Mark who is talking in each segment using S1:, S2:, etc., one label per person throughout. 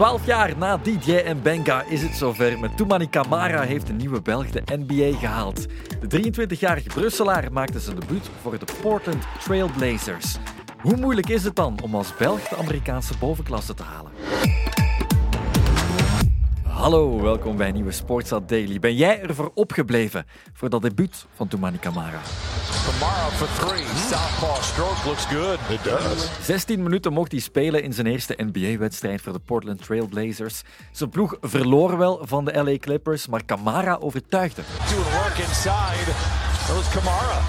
S1: Twaalf jaar na DJ en Benga is het zover. Met Toumani Kamara heeft de nieuwe Belg de NBA gehaald. De 23-jarige Brusselaar maakte zijn debuut voor de Portland Trailblazers. Hoe moeilijk is het dan om als Belg de Amerikaanse bovenklasse te halen? Hallo, welkom bij een nieuwe Sportsat Daily. Ben jij ervoor opgebleven voor dat debuut van Toumani Kamara?
S2: For three. Southpaw stroke looks good.
S3: It does.
S1: 16 minuten mocht hij spelen in zijn eerste NBA-wedstrijd voor de Portland Trailblazers. Zijn ploeg verloor wel van de LA Clippers, maar Kamara overtuigde.
S2: Doing work inside. Was Kamara.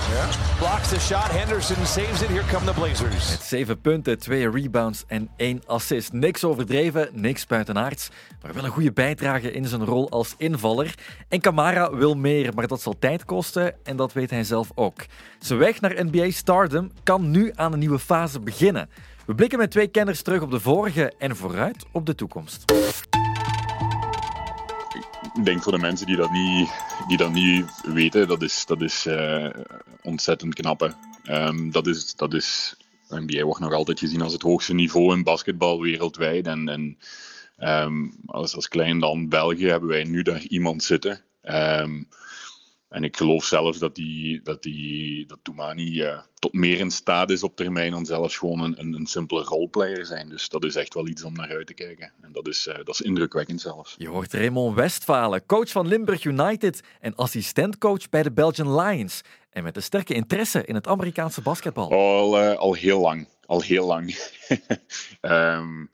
S2: Blocks the shot. Henderson saves it. Here come the Blazers.
S1: Met 7 punten, 2 rebounds en 1 assist. Niks overdreven, niks buitenaards, maar wel een goede bijdrage in zijn rol als invaller. En Kamara wil meer, maar dat zal tijd kosten en dat weet hij zelf ook. Zijn weg naar NBA-stardom kan nu aan een nieuwe fase beginnen. We blikken met twee kenners terug op de vorige en vooruit op de toekomst.
S3: Ik denk voor de mensen die dat niet, die dat niet weten, dat is, dat is eh, ontzettend knap. Ehm, dat is, dat is, NBA wordt nog altijd gezien als het hoogste niveau in basketbal wereldwijd. En, en ehm, als, als klein land België hebben wij nu daar iemand zitten. Ehm, en ik geloof zelfs dat, die, dat, die, dat Toumani eh, tot meer in staat is op termijn dan zelfs gewoon een, een, een simpele roleplayer zijn. Dus dat is echt wel iets om naar uit te kijken. En dat is, eh, dat is indrukwekkend zelfs.
S1: Je hoort Raymond Westphalen, coach van Limburg United en assistentcoach bij de Belgian Lions. En met een sterke interesse in het Amerikaanse basketbal.
S3: Al, eh, al heel lang. Al heel lang. Ehm,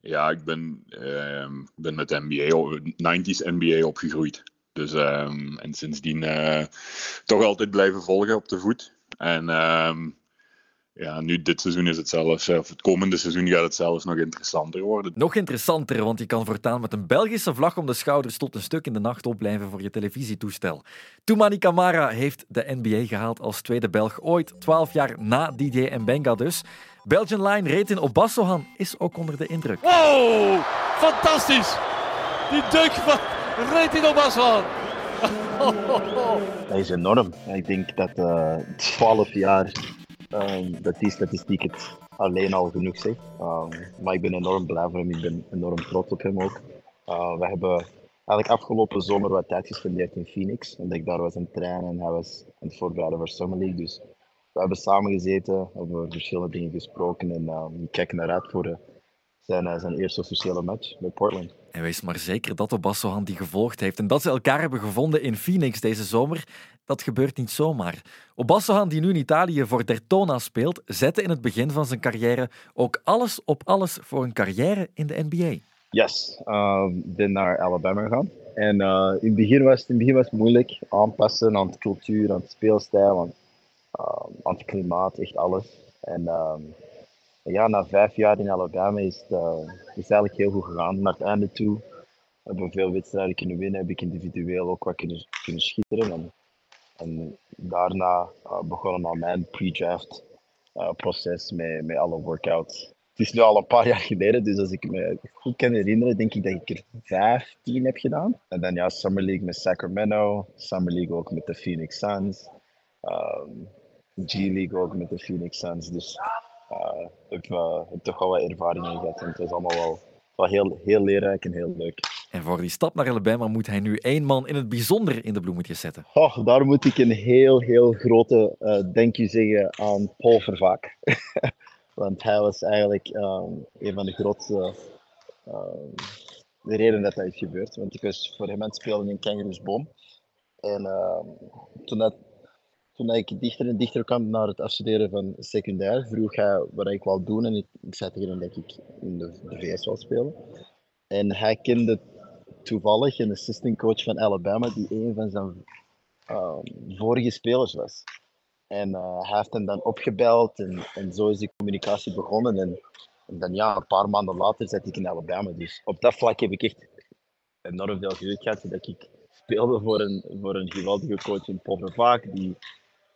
S3: ja, ik ben, ehm, ben met NBA, o- 90s NBA opgegroeid. Dus, ehm, en sindsdien eh, toch altijd blijven volgen op de voet. En ehm, ja, nu dit seizoen is het zelfs, eh, of het komende seizoen gaat het zelfs nog interessanter worden.
S1: Nog interessanter, want je kan voortaan met een Belgische vlag om de schouders tot een stuk in de nacht opblijven voor je televisietoestel. Toumani Kamara heeft de NBA gehaald als tweede Belg ooit, 12 jaar na DJ en Benga dus. Belgian Line reed in Obassohan is ook onder de indruk.
S4: Wow, fantastisch. Die dunk van Retin Obaswan.
S5: Dat is enorm. Ik denk dat eh 12 jaar ehm, dat die statistiek het alleen al genoeg zegt. Ehm, maar ik ben enorm blij voor hem. Ik ben enorm trots op hem ook. Uh, we hebben eigenlijk afgelopen zomer wat tijd gespendeerd in Phoenix. Omdat ik daar was aan het trainen en hij was aan het voorbereiden voor Summer League. Dus we hebben samen gezeten, over verschillende dingen gesproken. En ehm, ik kijk naar uit voor eh, zijn, eh, zijn eerste officiële match bij Portland.
S1: En wees maar zeker dat Obassohan die gevolgd heeft en dat ze elkaar hebben gevonden in Phoenix deze zomer, dat gebeurt niet zomaar. Obassohan, die nu in Italië voor Dertona speelt, zette in het begin van zijn carrière ook alles op alles voor een carrière in de NBA.
S5: Yes, um, ben naar Alabama gegaan. En eh, in, het begin was, het- in het begin was het moeilijk aanpassen aan de cultuur, aan de speelstijl, aan, um, aan het klimaat, echt alles. En ehm, ja, na vijf jaar in Alabama is het, eh, is eigenlijk heel goed gegaan. Naar het einde toe hebben we veel wedstrijden kunnen winnen, heb ik individueel ook wat kunnen, kunnen. En, en daarna uh, begonnen aan mijn pre-draft uh, proces met, met alle workouts. Het is nu al een paar jaar geleden, dus als ik me goed kan herinneren, denk ik dat ik er 15 heb gedaan. En dan ja, Summer League met Sacramento, Summer League ook met de Phoenix Suns, ehm, G-League ook met de Phoenix Suns. Dus eh, ik heb, eh, heb toch wel wat ervaring in gehad en het was allemaal wel, wel heel, heel leerrijk en heel leuk.
S1: En voor die stap naar Alabama moet hij nu één man in het bijzonder in de bloemetjes zetten.
S5: Oh, daar moet ik een heel, heel grote uh, thank you zeggen aan Paul Vervaak. Want hij was eigenlijk ehm, een van de grootste ehm, de reden dat dat is gebeurd. Want ik was voor hem aan het spelen in Kangaroosboom. En ehm, toen, dat, toen ik dichter en dichter kwam naar het afstuderen van secundair, vroeg hij wat ik wou doen. En ik, ik zei tegen hem dat ik in de, de VS wil spelen. En hij kende toevallig een assistant coach van Alabama, die een van zijn um, vorige spelers was. En uh, hij heeft hem dan opgebeld en, en zo is die communicatie begonnen. En, dan ja, een paar maanden later zat ik in Alabama. Dus op dat vlak heb ik echt enorm veel geluk gehad dat ik speelde voor een, voor een geweldige coach in Paul Vervaak, die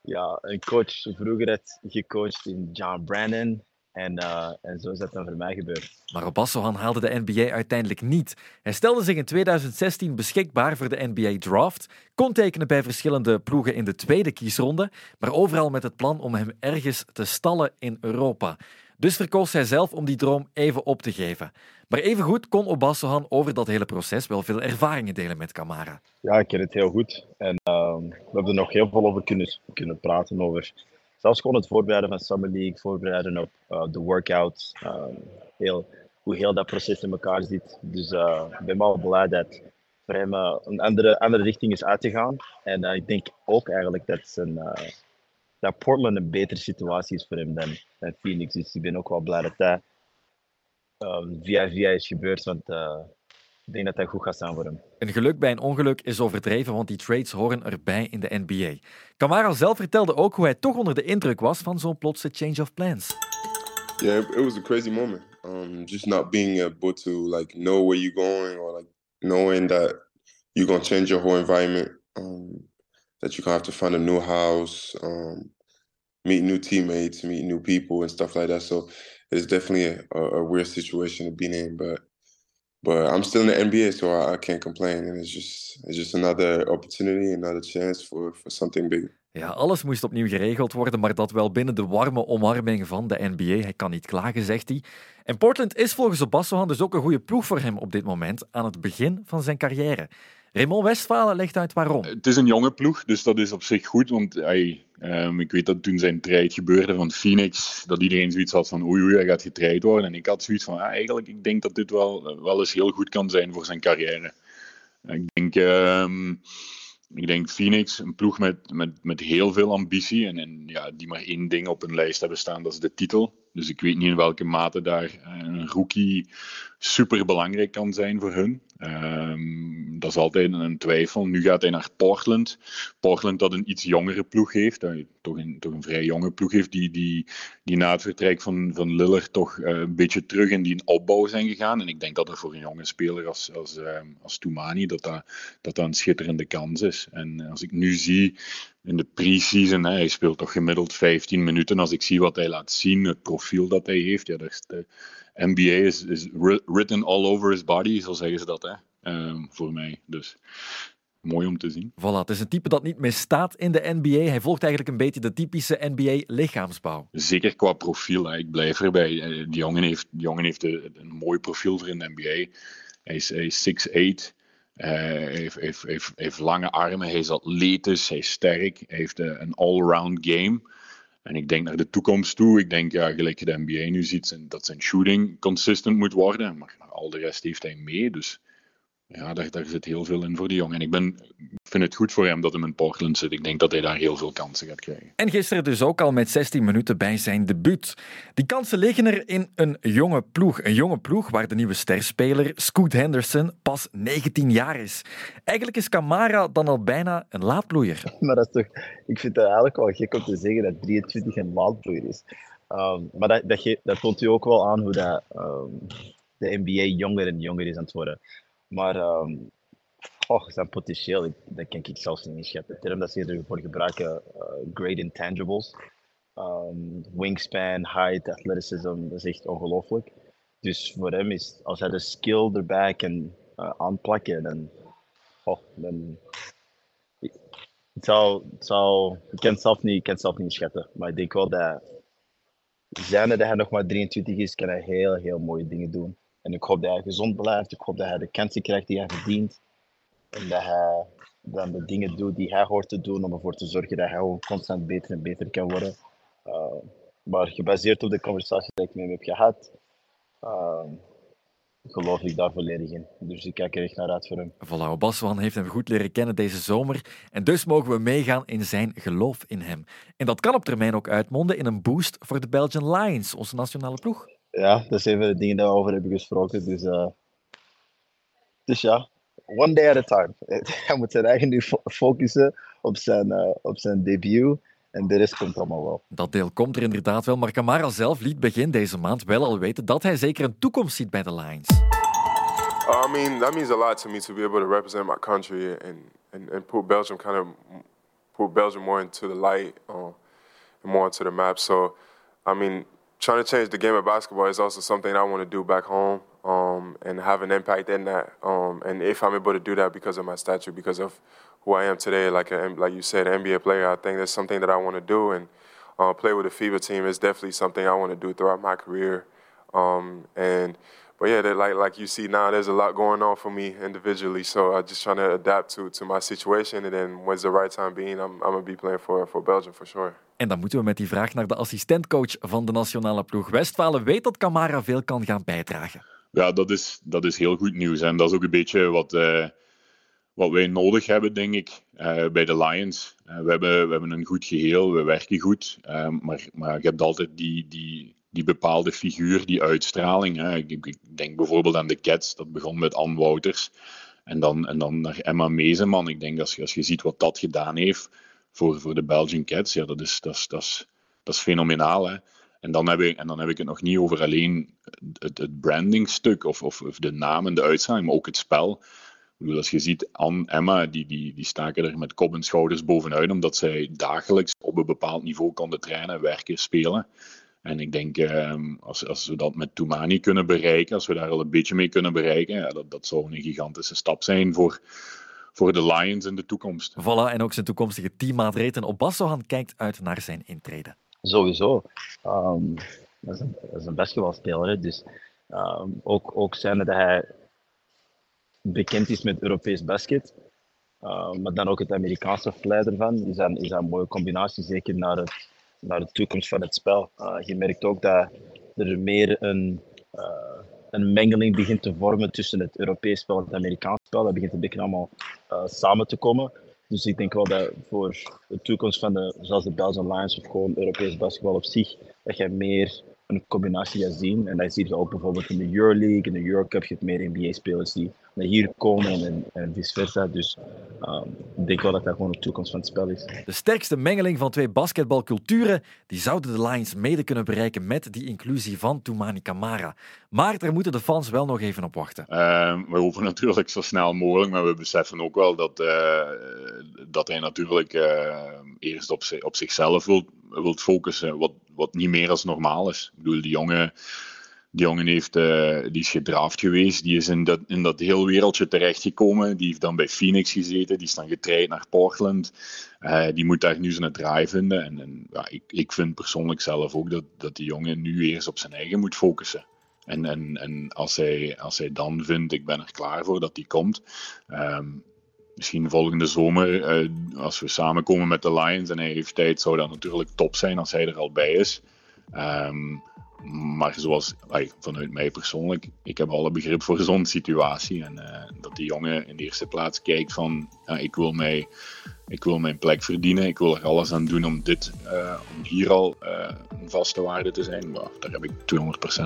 S5: ja, een coach vroeger had gecoacht in John Brandon. En, uh, en zo is dat dan voor mij gebeurd.
S1: Maar Obassohan haalde de NBA uiteindelijk niet. Hij stelde zich in 2016 beschikbaar voor de NBA Draft, kon tekenen bij verschillende ploegen in de tweede kiesronde, maar overal met het plan om hem ergens te stallen in Europa. Dus verkoos hij zelf om die droom even op te geven. Maar evengoed kon Obassohan over dat hele proces wel veel ervaringen delen met Camara.
S5: Ja, ik ken het heel goed. En we hebben er nog heel veel over kunnen, kunnen praten. Over zelfs gewoon het voorbereiden van Summer League, voorbereiden op uh, de workouts. Um, heel, hoe heel dat proces in elkaar zit. Dus uh, ik ben wel blij dat voor hem een andere, andere richting is uitgegaan. En ik denk ook eigenlijk dat, zijn, dat Portland een betere situatie is voor hem dan, Phoenix. Dus ik ben ook wel blij dat dat um, via via is gebeurd. Want ik denk dat dat goed gaat staan voor hem.
S1: Een geluk bij een ongeluk is overdreven, want die trades horen erbij in de NBA. Kamara zelf vertelde ook hoe hij toch onder de indruk was van zo'n plotse change of plans.
S6: Yeah, it was a crazy moment. Um, just not being able to like know where you're going or like knowing that you're gonna change your whole environment. Um, that you're gonna have to find a new house, um, meet new teammates, meet new people, and stuff like that. So it's definitely a, a weird situation to be in, but but I'm still in the NBA, so I, I, can't complain. And it's just, it's just another opportunity, another chance for, for something big.
S1: Ja, alles moest opnieuw geregeld worden, maar dat wel binnen de warme omarming van de NBA. Hij kan niet klagen, zegt hij. En Portland is volgens Obassohan dus ook een goede ploeg voor hem op dit moment, aan het begin van zijn carrière. Raymond Westfalen legt uit waarom.
S3: Het is een jonge ploeg, dus dat is op zich goed. Want um, ik weet dat toen zijn trade gebeurde van Phoenix, dat iedereen zoiets had van oei oei, hij gaat getraind worden. En ik had zoiets van, ah, eigenlijk, ik denk dat dit wel, wel eens heel goed kan zijn voor zijn carrière. Ik denk, um, ik denk Phoenix, een ploeg met, met, met heel veel ambitie en, en ja, die maar één ding op hun lijst hebben staan, dat is de titel. Dus ik weet niet in welke mate daar een rookie super belangrijk kan zijn voor hun. Um, dat is altijd een twijfel. Nu gaat hij naar Portland. Portland dat een iets jongere ploeg heeft. Uh, toch, een, toch een vrij jonge ploeg heeft. Die, die, die na het vertrek van, van Lillard toch uh, een beetje terug in die opbouw zijn gegaan. En ik denk dat dat voor een jonge speler als, als, uh, als Toumani dat dat, dat dat een schitterende kans is. En als ik nu zie in de pre-season, hij speelt toch gemiddeld 15 minuten. Als ik zie wat hij laat zien, het profiel dat hij heeft, ja, is de, NBA is, is written all over his body, zo zeggen ze dat, hè? Um, voor mij. Dus mooi om te zien.
S1: Voilà, het is een type dat niet misstaat in de NBA. Hij volgt eigenlijk een beetje de typische NBA-lichaamsbouw.
S3: Zeker qua profiel. Hè. Ik blijf erbij. Eh, die jongen heeft, die jongen heeft een, een mooi profiel voor in de NBA. Hij is, hij is 6'8". Uh, heeft, heeft, heeft, heeft, lange armen, hij is atletisch, hij is sterk, heeft uh, een all-round game. En ik denk naar de toekomst toe. Ik denk, ja, gelijk je de NBA nu ziet, dat zijn shooting consistent moet worden. Maar al de rest heeft hij mee. Dus ja, daar, daar zit heel veel in voor die jongen. En ik ben, vind het goed voor hem dat hij in Portland zit. Ik denk dat hij daar heel veel kansen gaat krijgen.
S1: En gisteren dus ook al met 16 minuten bij zijn debuut. Die kansen liggen er in een jonge ploeg. Een jonge ploeg waar de nieuwe sterspeler Scoot Henderson pas 19 jaar is. Eigenlijk is Camara dan al bijna een laadbloeier.
S5: Maar dat is toch, ik vind het eigenlijk wel gek om te zeggen dat 23 een laadbloeier is. Um, maar dat, dat, dat toont u ook wel aan hoe dat, um, de NBA jonger en jonger is aan het worden. Maar oh, zijn potentieel, ik, dat kan ik zelfs niet inschatten. De term dat ze ervoor gebruiken, uh, great intangibles. Um, wingspan, height, athleticism, dat is echt ongelooflijk. Dus voor hem is, als hij de skill erbij kan uh, aanplakken, dan, oh, dan het zou, ik kan het zelf niet, ik kan het zelf niet schatten. Maar ik denk wel dat, zijn dat hij nog maar 23 is, kan hij heel, heel mooie dingen doen. En ik hoop dat hij gezond blijft. Ik hoop dat hij de kansen krijgt die hij verdient. En dat hij dan de dingen doet die hij hoort te doen om ervoor te zorgen dat hij constant beter en beter kan worden. Uh, maar gebaseerd op de conversatie die ik met hem heb gehad, uh, geloof ik daar volledig in. Dus ik kijk er echt naar uit voor hem.
S1: Voilà, Baswan heeft hem goed leren kennen deze zomer. En dus mogen we meegaan in zijn geloof in hem. En dat kan op termijn ook uitmonden in een boost voor de Belgian Lions, onze nationale ploeg
S5: ja, dat zijn even de dingen die we over hebben gesproken. Dus, uh, dus ja, one day at a time. Hij moet zijn eigen nu focussen op zijn, uh, op zijn debuut. En de rest komt allemaal wel.
S1: Dat deel komt er inderdaad wel. Maar Kamara zelf liet begin deze maand wel al weten dat hij zeker een toekomst ziet bij de Lions.
S6: Uh, I mean, that means a lot to me to be able to represent my country and, and, and put Belgium kind of put Belgium more into the light uh, and more into the map. So, I mean, trying to change the game of basketball is also something I want to do back home um, and have an impact in that. Um, and if I'm able to do that because of my stature, because of who I am today, like a, like you said, NBA player, I think that's something that I want to do. And uh, play with a FIBA team is definitely something I want to do throughout my career. Um, and but yeah, like like you see now, there's a lot going on for me individually. So I'm just trying to adapt to, to my situation. And then when's the right time being, I'm, I'm gonna be playing for, for Belgium for sure.
S1: En dan moeten we met die vraag naar de assistentcoach van de nationale ploeg. Westfalen weet dat Camara veel kan gaan bijdragen.
S3: Ja, dat is, dat is heel goed nieuws. En dat is ook een beetje wat, uh, wat wij nodig hebben, denk ik, uh, bij de Lions. Uh, we, hebben, we hebben een goed geheel, we werken goed. maar, maar je hebt altijd die, die, die bepaalde figuur, die uitstraling. Hè. Ik, ik, denk bijvoorbeeld aan de Cats, dat begon met Ann Wouters. En dan, en dan naar Emma Mezeman. Ik denk als, als je ziet wat dat gedaan heeft voor, voor de Belgian Cats, ja, dat, is, dat, is, dat, is, dat is fenomenaal. Hè. En dan, heb ik, en dan heb ik het nog niet over alleen het, het brandingstuk of, of, of de naam en de uitstraling, maar ook het spel. Ik bedoel, als je ziet, Anne, Emma, die, die, die staken er met kop en schouders bovenuit, omdat zij dagelijks op een bepaald niveau konden trainen, werken, spelen. En ik denk, ehm, als, als we dat met Toumani kunnen bereiken, als we daar al een beetje mee kunnen bereiken, ja, dat, dat zou een gigantische stap zijn voor, voor de Lions in de toekomst.
S1: Voilà, en ook zijn toekomstige teammaat Reten Obassohan kijkt uit naar zijn intrede.
S5: Sowieso. Um, dat, is een, dat is een basketbalspeler, dus um, ook, ook zijn dat hij bekend is met Europees basket, uh, maar dan ook het Amerikaanse flair ervan, is dat, is dat een mooie combinatie, zeker naar het naar de toekomst van het spel. Uh, je merkt ook dat er meer een, uh, een mengeling begint te vormen tussen het Europees spel en het Amerikaans spel. Dat begint een beetje allemaal uh, samen te komen. Dus ik denk wel dat voor de toekomst van de, zoals de Belgian Lions of gewoon Europees basketbal op zich, dat je meer een combinatie gaat zien. En dat zie je ook bijvoorbeeld in de Euroleague, in de Eurocup, je hebt meer NBA-spelers die naar hier komen en, en vice versa. Dus um, ik denk wel dat dat gewoon de toekomst van het spel is.
S1: De sterkste mengeling van twee basketbalculturen, die zouden de Lions mede kunnen bereiken met die inclusie van Toumani Kamara. Maar daar moeten de fans wel nog even op wachten.
S3: Uh, we hoeven natuurlijk zo snel mogelijk, maar we beseffen ook wel dat, uh, dat hij natuurlijk uh, eerst op, op zichzelf wil, wilt focussen, wat, wat niet meer als normaal is. Ik bedoel, die jongen, die jongen heeft, uh, die is gedraafd geweest, die is in dat, in dat heel wereldje terechtgekomen, die heeft dan bij Phoenix gezeten, die is dan getraind naar Portland, uh, die moet daar nu zijn draai vinden. En, en ja, ik, ik vind persoonlijk zelf ook dat, dat die jongen nu eerst op zijn eigen moet focussen. En, en, en als, hij, als hij dan vindt, ik ben er klaar voor dat die komt, um, misschien volgende zomer, uh, als we samenkomen met de Lions en hij heeft tijd, zou dat natuurlijk top zijn als hij er al bij is. Um, maar zoals vanuit mij persoonlijk, ik heb alle begrip voor zo'n situatie. En uh, dat die jongen in de eerste plaats kijkt van, ja, ik, wil mij, ik wil mijn plek verdienen. Ik wil er alles aan doen om, dit, uh, om hier al uh, een vaste waarde te zijn. Maar daar heb ik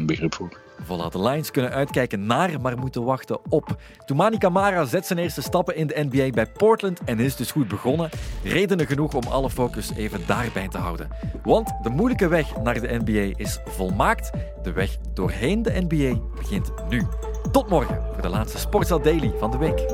S3: 200% begrip voor.
S1: Voilà, de Lions kunnen uitkijken naar, maar moeten wachten op. Toumani Kamara zet zijn eerste stappen in de NBA bij Portland en is dus goed begonnen. Redenen genoeg om alle focus even daarbij te houden. Want de moeilijke weg naar de NBA is volmaakt. De weg doorheen de NBA begint nu. Tot morgen voor de laatste Sportsa Daily van de week.